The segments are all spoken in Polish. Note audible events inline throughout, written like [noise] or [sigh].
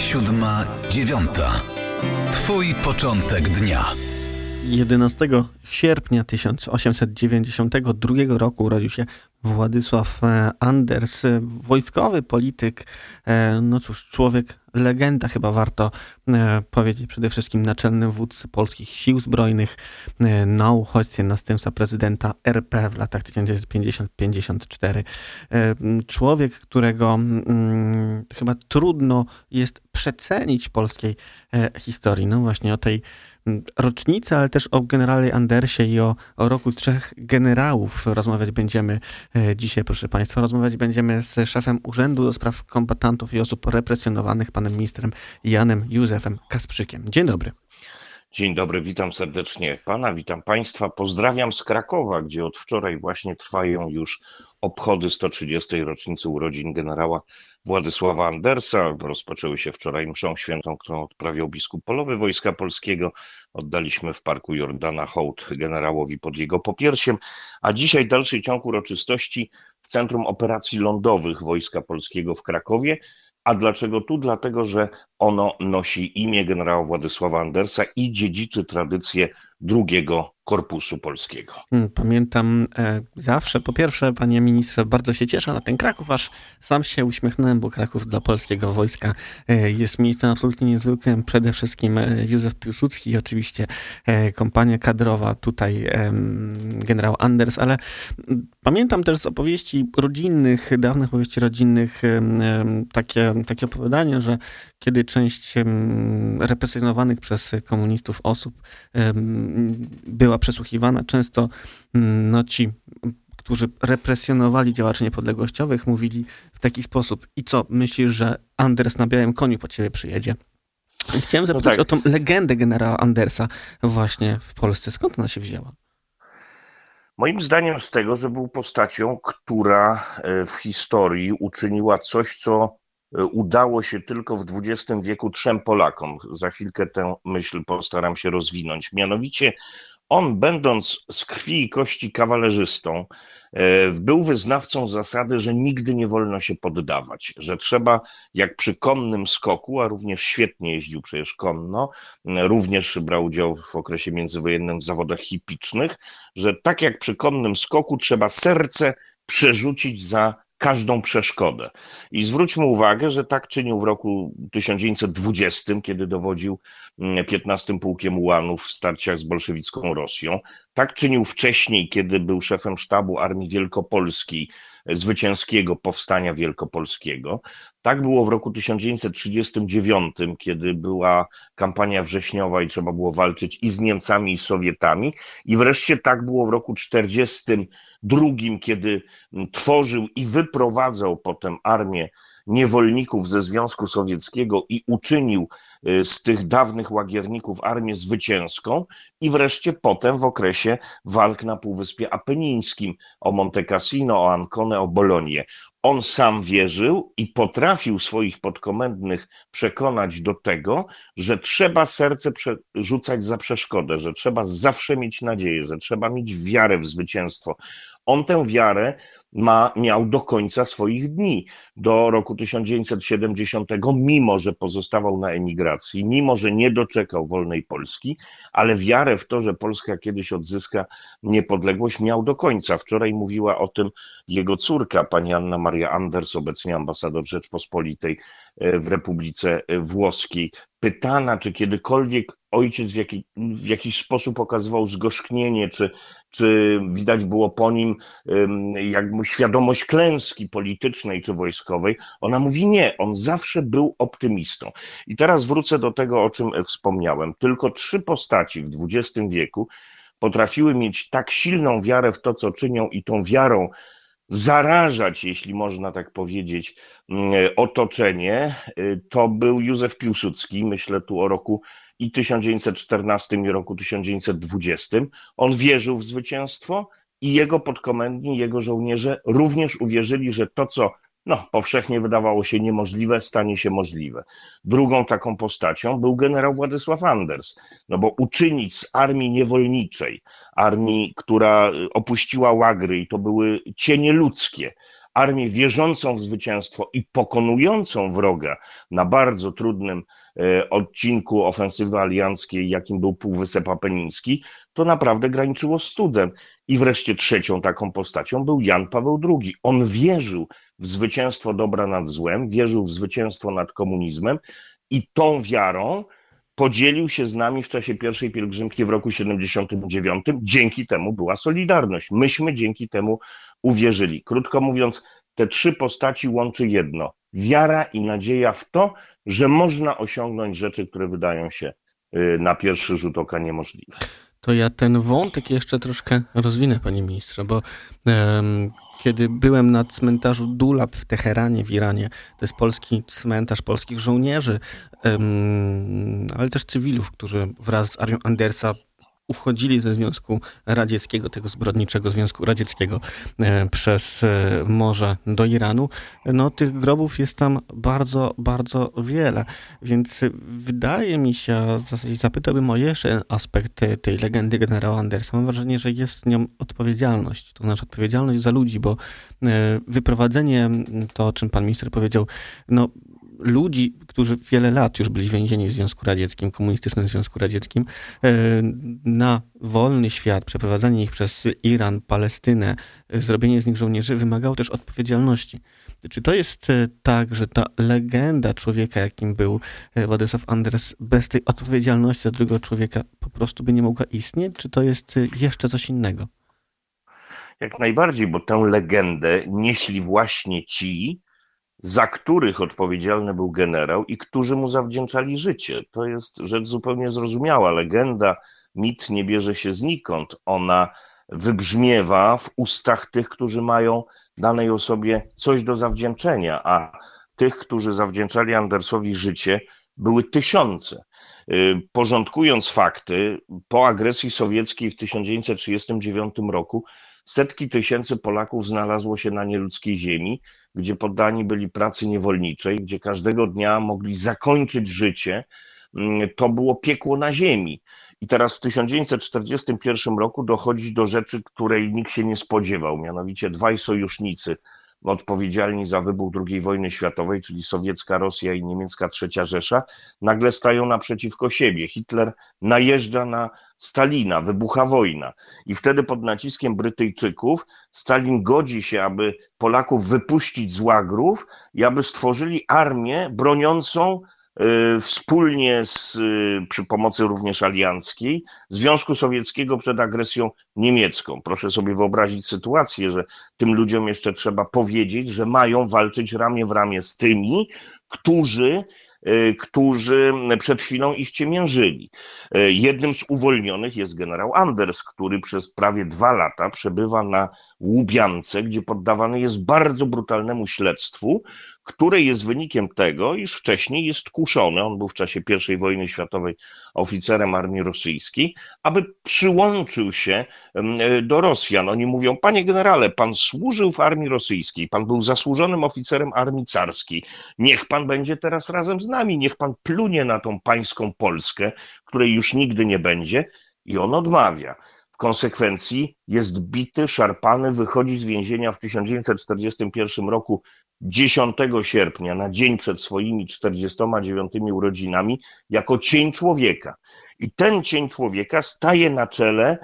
siódma, dziewiąta. Twój początek dnia. 11 sierpnia 1892 roku urodził się Władysław e, Anders, e, wojskowy polityk, e, no cóż, człowiek, legenda chyba warto powiedzieć, przede wszystkim naczelny wódz polskich sił zbrojnych, na uchodźcy, następca prezydenta RP w latach 1950-54. Człowiek, którego chyba trudno jest przecenić w polskiej historii. No właśnie o tej rocznicy, ale też o generale Andersie i o, o roku trzech generałów rozmawiać będziemy e, dzisiaj, proszę Państwa. Rozmawiać będziemy z szefem Urzędu do Spraw Kombatantów i Osób Represjonowanych, panem ministrem Janem Józefem Kasprzykiem. Dzień dobry. Dzień dobry, witam serdecznie pana, witam państwa. Pozdrawiam z Krakowa, gdzie od wczoraj właśnie trwają już obchody 130. rocznicy urodzin generała Władysława Andersa. Rozpoczęły się wczoraj mszą świętą, którą odprawiał biskup polowy Wojska Polskiego. Oddaliśmy w Parku Jordana hołd generałowi pod jego popiersiem, a dzisiaj dalszy ciąg uroczystości w Centrum Operacji Lądowych Wojska Polskiego w Krakowie. A dlaczego tu? Dlatego, że ono nosi imię generała Władysława Andersa i dziedziczy tradycję drugiego Korpusu Polskiego. Hmm, pamiętam e, zawsze, po pierwsze, panie ministrze, bardzo się cieszę na ten Kraków, aż sam się uśmiechnąłem, bo Kraków dla polskiego wojska e, jest miejscem absolutnie niezwykłym. Przede wszystkim e, Józef Piłsudski, oczywiście e, kompania kadrowa, tutaj generał Anders, ale pamiętam też z opowieści rodzinnych, dawnych opowieści rodzinnych, takie, takie opowiadanie, że kiedy część represjonowanych przez komunistów osób była przesłuchiwana. Często mm, no, ci, którzy represjonowali działaczy niepodległościowych, mówili w taki sposób: I co, myślisz, że Anders na białym koniu po ciebie przyjedzie? Chciałem no zapytać no tak. o tą legendę generała Andersa właśnie w Polsce. Skąd ona się wzięła? Moim zdaniem z tego, że był postacią, która e, w historii uczyniła coś, co udało się tylko w XX wieku trzem Polakom. Za chwilkę tę myśl postaram się rozwinąć. Mianowicie on, będąc z krwi i kości kawalerzystą, e, był wyznawcą zasady, że nigdy nie wolno się poddawać, że trzeba, jak przy konnym skoku, a również świetnie jeździł przecież konno, również brał udział w okresie międzywojennym w zawodach hipicznych, że tak jak przy konnym skoku trzeba serce przerzucić za każdą przeszkodę. I zwróćmy uwagę, że tak czynił w roku 1920, kiedy dowodził 15 mm, Pułkiem Ułanów w starciach z bolszewicką Rosją. Tak czynił wcześniej, kiedy był szefem sztabu Armii Wielkopolskiej, zwycięskiego powstania wielkopolskiego. Tak było w roku 1939, kiedy była kampania wrześniowa i trzeba było walczyć i z Niemcami, i z Sowietami. I wreszcie tak było w roku 1942, kiedy tworzył i wyprowadzał potem armię niewolników ze Związku Sowieckiego i uczynił y, z tych dawnych łagierników armię zwycięską i wreszcie potem w okresie walk na Półwyspie Apenińskim o Monte Cassino, o Ancone, o Bolonię. On sam wierzył i potrafił swoich podkomendnych przekonać do tego, że trzeba serce rzucać za przeszkodę, że trzeba zawsze mieć nadzieję, że trzeba mieć wiarę w zwycięstwo. On tę wiarę ma, miał do końca swoich dni, do roku 1970, mimo że pozostawał na emigracji, mimo że nie doczekał wolnej Polski, ale wiarę w to, że Polska kiedyś odzyska niepodległość, miał do końca. Wczoraj mówiła o tym jego córka, pani Anna Maria Anders, obecnie ambasador Rzeczpospolitej e, w Republice Włoskiej. Pytana, czy kiedykolwiek ojciec w, jaki, w jakiś sposób okazywał zgorzknienie, czy, czy widać było po nim jakby świadomość klęski politycznej czy wojskowej. Ona mówi nie, on zawsze był optymistą. I teraz wrócę do tego, o czym wspomniałem. Tylko trzy postaci w XX wieku potrafiły mieć tak silną wiarę w to, co czynią i tą wiarą zarażać, jeśli można tak powiedzieć, otoczenie, to był Józef Piłsudski, myślę tu o roku i 1914 i roku 1920. On wierzył w zwycięstwo i jego podkomendni, jego żołnierze również uwierzyli, że to, co no, powszechnie wydawało się niemożliwe, stanie się możliwe. Drugą taką postacią był generał Władysław Anders, no bo uczynić z armii niewolniczej, armii, która opuściła łagry i to były cienie ludzkie, armię wierzącą w zwycięstwo i pokonującą wroga na bardzo trudnym odcinku ofensywy alianckiej, jakim był Półwysep Apeniński, to naprawdę graniczyło z cudem. I wreszcie trzecią taką postacią był Jan Paweł II. On wierzył w zwycięstwo dobra nad złem, wierzył w zwycięstwo nad komunizmem i tą wiarą podzielił się z nami w czasie pierwszej pielgrzymki w roku 79. Dzięki temu była Solidarność. Myśmy dzięki temu uwierzyli. Krótko mówiąc, te trzy postaci łączy jedno: wiara i nadzieja w to, że można osiągnąć rzeczy, które wydają się y, na pierwszy rzut oka niemożliwe. To ja ten wątek jeszcze troszkę rozwinę, panie ministrze, bo um, kiedy byłem na cmentarzu Dulab w Teheranie w Iranie, to jest polski cmentarz polskich żołnierzy, um, ale też cywilów, którzy wraz z armią Andersa uchodzili ze Związku Radzieckiego, tego zbrodniczego Związku Radzieckiego e, przez e, morze do Iranu, no tych grobów jest tam bardzo, bardzo wiele. Więc wydaje mi się, w zasadzie zapytałbym o jeszcze aspekt tej legendy generała Andersa. Mam wrażenie, że jest nią odpowiedzialność, to znaczy odpowiedzialność za ludzi, bo e, wyprowadzenie, to o czym pan minister powiedział, no ludzi, którzy wiele lat już byli więzieni w Związku Radzieckim, komunistycznym Związku Radzieckim, e, na wolny świat, przeprowadzanie ich przez Iran, Palestynę, e, zrobienie z nich żołnierzy wymagało też odpowiedzialności. Czy to jest e, tak, że ta legenda człowieka, jakim był Władysław Anders, bez tej odpowiedzialności za drugiego człowieka po prostu by nie mogła istnieć? Czy to jest jeszcze coś innego? Jak najbardziej, bo tę legendę nieśli właśnie ci, za których odpowiedzialny był generał i którzy mu zawdzięczali życie. To jest rzecz zupełnie zrozumiała. Legenda, mit nie bierze się znikąd. Ona wybrzmiewa w ustach tych, którzy mają danej osobie coś do zawdzięczenia, a tych, którzy zawdzięczali Andersowi życie, były tysiące. Y, porządkując fakty, po agresji sowieckiej w 1939 roku setki tysięcy Polaków znalazło się na nieludzkiej ziemi gdzie poddani byli pracy niewolniczej, gdzie każdego dnia mogli zakończyć życie, mm, to było piekło na ziemi. I teraz w 1941 roku dochodzi do rzeczy, której nikt się nie spodziewał, mianowicie dwaj sojusznicy odpowiedzialni za wybuch II wojny światowej, czyli sowiecka Rosja i niemiecka Trzecia Rzesza, nagle stają naprzeciwko siebie. Hitler najeżdża na Stalina, wybucha wojna. I wtedy pod naciskiem Brytyjczyków Stalin godzi się, aby Polaków wypuścić z łagrów i aby stworzyli armię broniącą y, wspólnie z, y, przy pomocy również alianckiej Związku Sowieckiego przed agresją niemiecką. Proszę sobie wyobrazić sytuację, że tym ludziom jeszcze trzeba powiedzieć, że mają walczyć ramię w ramię z tymi, którzy którzy przed chwilą ich ciemiężyli. Y, jednym z uwolnionych jest generał Anders, który przez prawie dwa lata przebywa na Łubiance, gdzie poddawany jest bardzo brutalnemu śledztwu, które jest wynikiem tego, iż wcześniej jest kuszony, on był w czasie I wojny światowej oficerem armii rosyjskiej, aby przyłączył się do Rosjan. Oni mówią, panie generale, pan służył w armii rosyjskiej, pan był zasłużonym oficerem armii carskiej, niech pan będzie teraz razem z nami, niech pan plunie na tą pańską Polskę, której już nigdy nie będzie. I on odmawia. Konsekwencji jest bity, szarpany, wychodzi z więzienia w 1941 roku 10 sierpnia, na dzień przed swoimi 49 urodzinami, jako cień człowieka. I ten cień człowieka staje na czele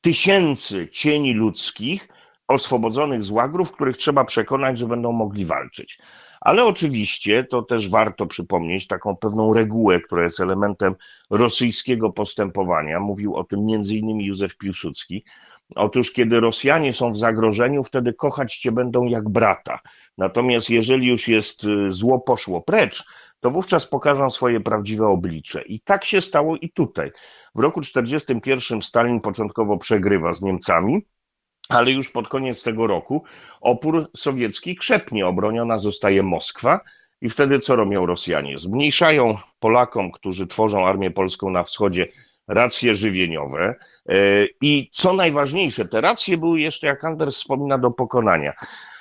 tysięcy cieni ludzkich oswobodzonych z łagrów, których trzeba przekonać, że będą mogli walczyć. Ale oczywiście to też warto przypomnieć taką pewną regułę, która jest elementem rosyjskiego postępowania. Mówił o tym innymi Józef Piłsudski. Otóż, kiedy Rosjanie są w zagrożeniu, wtedy kochać cię będą jak brata. Natomiast jeżeli już jest y, zło poszło precz, to wówczas pokażą swoje prawdziwe oblicze. I tak się stało i tutaj. W roku 1941 Stalin początkowo przegrywa z Niemcami, ale już pod koniec tego roku opór sowiecki krzepnie, obroniona zostaje Moskwa. I wtedy co robią Rosjanie? Zmniejszają Polakom, którzy tworzą armię polską na wschodzie, racje żywieniowe. E, I co najważniejsze, te racje były jeszcze, jak Anders wspomina, do pokonania.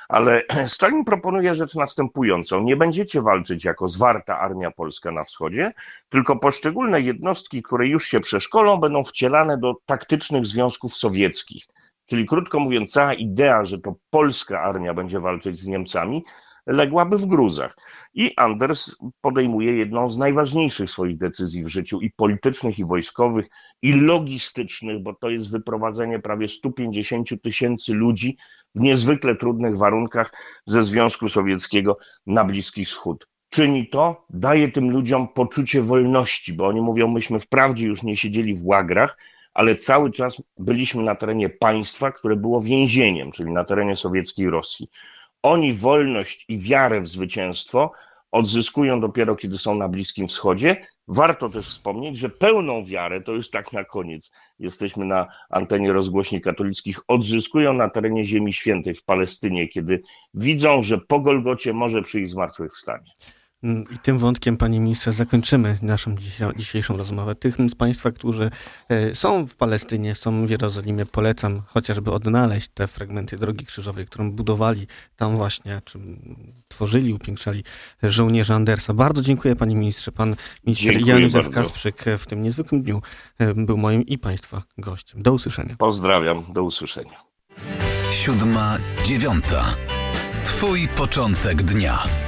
Ale [clears throat] Stalin proponuje rzecz następującą. Nie będziecie walczyć jako zwarta armia polska na wschodzie, tylko poszczególne jednostki, które już się przeszkolą, będą wcielane do taktycznych związków sowieckich. Czyli krótko mówiąc, cała idea, że to polska armia będzie walczyć z Niemcami, ległaby w gruzach. I Anders podejmuje jedną z najważniejszych swoich decyzji w życiu i politycznych, i wojskowych, i logistycznych, bo to jest wyprowadzenie prawie 150 tysięcy ludzi w niezwykle trudnych warunkach ze Związku Sowieckiego na Bliski Wschód. Czyni to, daje tym ludziom poczucie wolności, bo oni mówią, myśmy wprawdzie już nie siedzieli w łagrach, ale cały czas byliśmy na terenie państwa, które było więzieniem, czyli na terenie sowieckiej Rosji. Oni wolność i wiarę w zwycięstwo odzyskują dopiero, kiedy są na Bliskim Wschodzie. Warto też wspomnieć, że pełną wiarę, to już tak na koniec, jesteśmy na antenie rozgłośni katolickich, odzyskują na terenie Ziemi Świętej w Palestynie, kiedy widzą, że po Golgocie może przyjść zmartwychwstanie. Mm, I tym wątkiem, panie ministrze, zakończymy naszą dzisiejszą rozmowę. Tych z państwa, którzy e, są w Palestynie, są w Jerozolimie, polecam chociażby odnaleźć te fragmenty Drogi Krzyżowej, którą budowali tam właśnie, czy tworzyli, upiększali żołnierze Andersa. Bardzo dziękuję, panie ministrze. Pan minister Jan Józef Kasprzyk w tym niezwykłym dniu e, był moim i państwa gościem. Do usłyszenia. Pozdrawiam, do usłyszenia. Siódma, dziewiąta. Twój początek dnia.